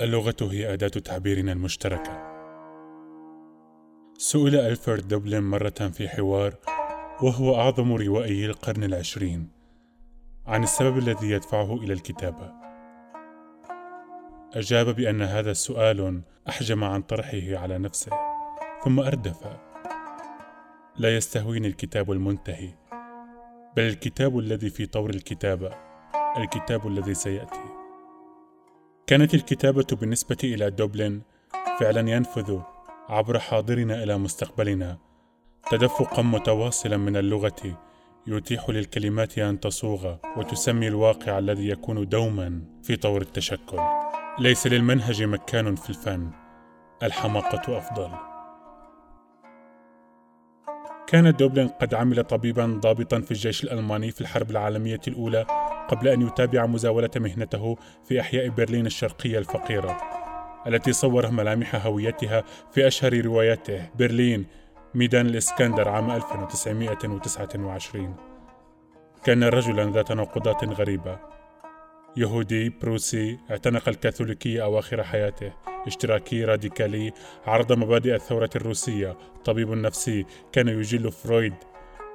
اللغة هي أداة تعبيرنا المشتركة. سئل ألفرد دوبلن مرة في حوار وهو أعظم روائي القرن العشرين عن السبب الذي يدفعه إلى الكتابة. أجاب بأن هذا سؤال أحجم عن طرحه على نفسه، ثم أردف: لا يستهويني الكتاب المنتهي، بل الكتاب الذي في طور الكتابة، الكتاب الذي سيأتي. كانت الكتابة بالنسبة إلى دوبلن فعلا ينفذ عبر حاضرنا إلى مستقبلنا. تدفقا متواصلا من اللغة يتيح للكلمات أن تصوغ وتسمي الواقع الذي يكون دوما في طور التشكل. ليس للمنهج مكان في الفن. الحماقة أفضل. كان دوبلن قد عمل طبيبا ضابطا في الجيش الألماني في الحرب العالمية الأولى قبل أن يتابع مزاولة مهنته في أحياء برلين الشرقية الفقيرة التي صور ملامح هويتها في أشهر رواياته برلين ميدان الإسكندر عام 1929 كان رجلا ذا تناقضات غريبة. يهودي بروسي اعتنق الكاثوليكية أواخر حياته. اشتراكي راديكالي عرض مبادئ الثورة الروسية. طبيب نفسي كان يجل فرويد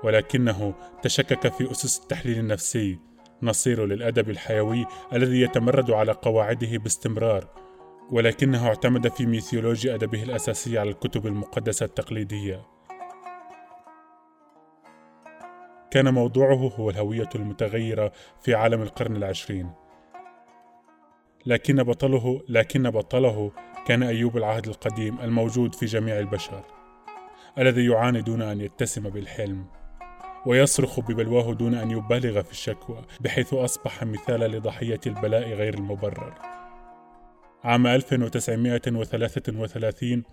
ولكنه تشكك في أسس التحليل النفسي. نصير للأدب الحيوي الذي يتمرد على قواعده باستمرار ولكنه اعتمد في ميثولوجيا أدبه الاساسيه على الكتب المقدسة التقليدية. كان موضوعه هو الهوية المتغيرة في عالم القرن العشرين. لكن بطله لكن بطله كان أيوب العهد القديم الموجود في جميع البشر الذي يعاني دون أن يتسم بالحلم. ويصرخ ببلواه دون أن يبالغ في الشكوى بحيث أصبح مثالا لضحية البلاء غير المبرر. عام 1933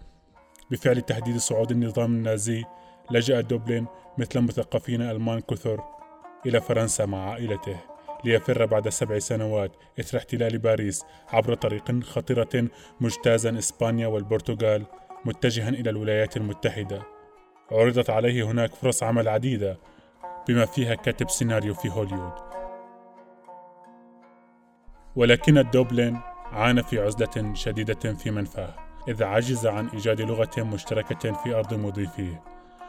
بفعل تهديد صعود النظام النازي لجأ دوبلين مثل مثقفين ألمان كثر إلى فرنسا مع عائلته ليفر بعد سبع سنوات إثر احتلال باريس عبر طريق خطرة مجتازا إسبانيا والبرتغال متجها إلى الولايات المتحدة. عرضت عليه هناك فرص عمل عديدة بما فيها كاتب سيناريو في هوليوود ولكن دوبلين عانى في عزلة شديدة في منفاه إذ عجز عن إيجاد لغة مشتركة في أرض مضيفيه.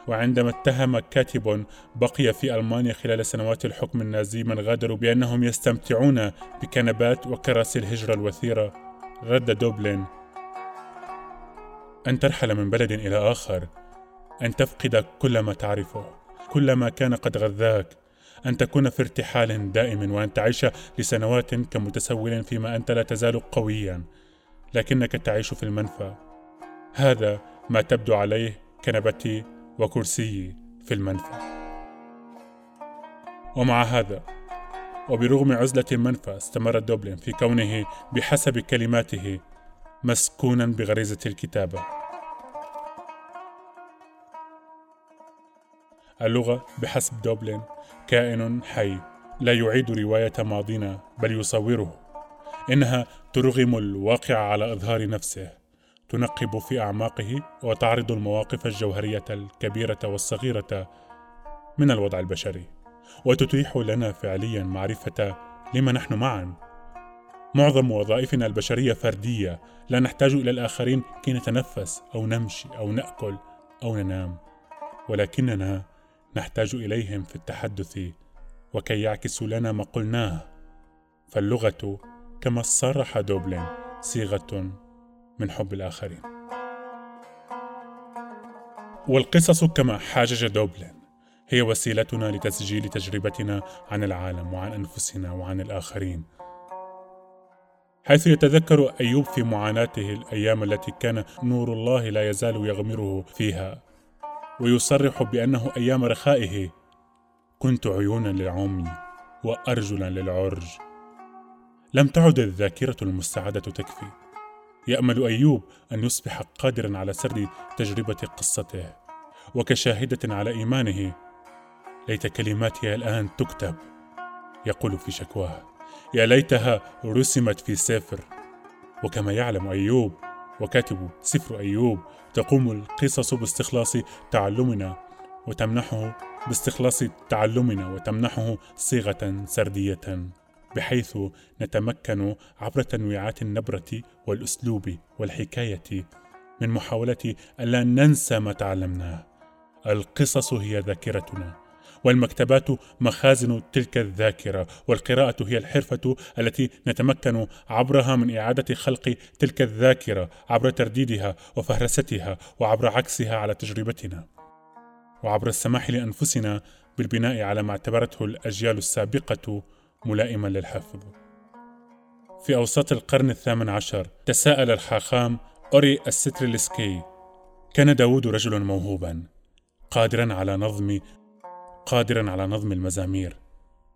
وعندما اتهم كاتب بقي في ألمانيا خلال سنوات الحكم النازي من غادروا بأنهم يستمتعون بكنبات وكراسي الهجرة الوثيرة رد دوبلين أن ترحل من بلد إلى آخر أن تفقد كل ما تعرفه. كلما كان قد غذاك. أن تكون في ارتحال دائم وأن تعيش لسنوات كمتسول فيما أنت لا تزال قويا لكنك تعيش في المنفى. هذا ما تبدو عليه كنبتي وكرسيي في المنفى. ومع هذا وبرغم عزلة المنفى استمر دوبلين في كونه بحسب كلماته مسكونا بغريزة الكتابة. اللغة بحسب دوبلين كائن حي. لا يعيد رواية ماضينا بل يصوره. إنها ترغم الواقع على إظهار نفسه تنقب في أعماقه وتعرض المواقف الجوهرية الكبيرة والصغيرة من الوضع البشري. وتتيح لنا فعليا معرفة لما نحن معا. معظم وظائفنا البشرية فردية. لا نحتاج إلى الآخرين كي نتنفس أو نمشي أو نأكل أو ننام. ولكننا نحتاج إليهم في التحدث وكي يعكسوا لنا ما قلناه. فاللغة كما صرح دوبلين صيغة من حب الآخرين. والقصص كما حاجج دوبلين هي وسيلتنا لتسجيل تجربتنا عن العالم وعن أنفسنا وعن الآخرين. حيث يتذكر أيوب في معاناته الأيام التي كان نور الله لا يزال يغمره فيها. ويصرح بأنه أيام رخائه كنت عيونا للعمي وأرجلا للعرج. لم تعد الذاكرة المستعدة تكفي. يأمل أيوب أن يصبح قادرا على سرد تجربة قصته وكشاهدة على إيمانه. ليت كلماتي الآن تكتب يقول في شكواه يا ليتها رسمت في سفر. وكما يعلم أيوب وكاتب سفر أيوب تقوم القصص باستخلاص تعلمنا وتمنحه باستخلاص تعلمنا وتمنحه صيغة سردية بحيث نتمكن عبر تنويعات النبرة والأسلوب والحكاية من محاولة ألا ننسى ما تعلمناه. القصص هي ذاكرتنا، والمكتبات مخازن تلك الذاكرة، والقراءة هي الحرفة التي نتمكن عبرها من إعادة خلق تلك الذاكرة عبر ترديدها وفهرستها وعبر عكسها على تجربتنا. وعبر السماح لأنفسنا بالبناء على ما اعتبرته الأجيال السابقة ملائما للحفظ في أوساط القرن الثامن عشر تساءل الحاخام أوري الستريلسكي كان داود رجلا موهوبا قادرا على نظم قادرا على نظم المزامير.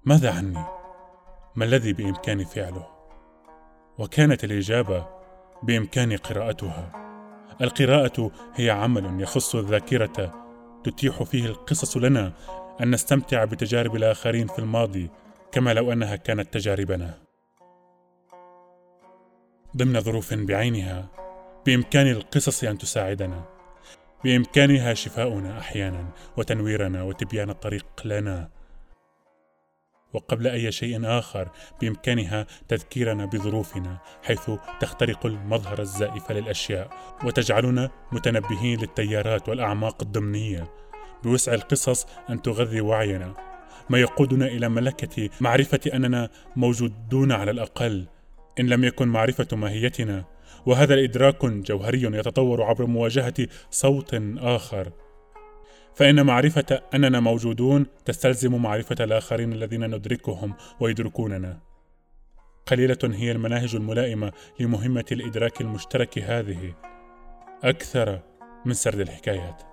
ماذا عني؟ ما الذي بإمكاني فعله؟ وكانت الإجابة بإمكاني قراءتها. القراءة هي عمل يخص الذاكرة تتيح فيه القصص لنا أن نستمتع بتجارب الآخرين في الماضي كما لو أنها كانت تجاربنا. ضمن ظروف بعينها بامكان القصص أن تساعدنا. بإمكانها شفاؤنا أحيانا وتنويرنا وتبيان الطريق لنا. وقبل أي شيء آخر بإمكانها تذكيرنا بظروفنا حيث تخترق المظهر الزائف للأشياء وتجعلنا متنبهين للتيارات والأعماق الضمنية. بوسع القصص أن تغذي وعينا. ما يقودنا إلى ملكة معرفة أننا موجودون على الأقل. إن لم يكن معرفة ماهيتنا وهذا الإدراك جوهري يتطور عبر مواجهة صوت آخر. فإن معرفة أننا موجودون تستلزم معرفة الآخرين الذين ندركهم ويدركوننا. قليلة هي المناهج الملائمة لمهمة الإدراك المشترك هذه. أكثر من سرد الحكايات.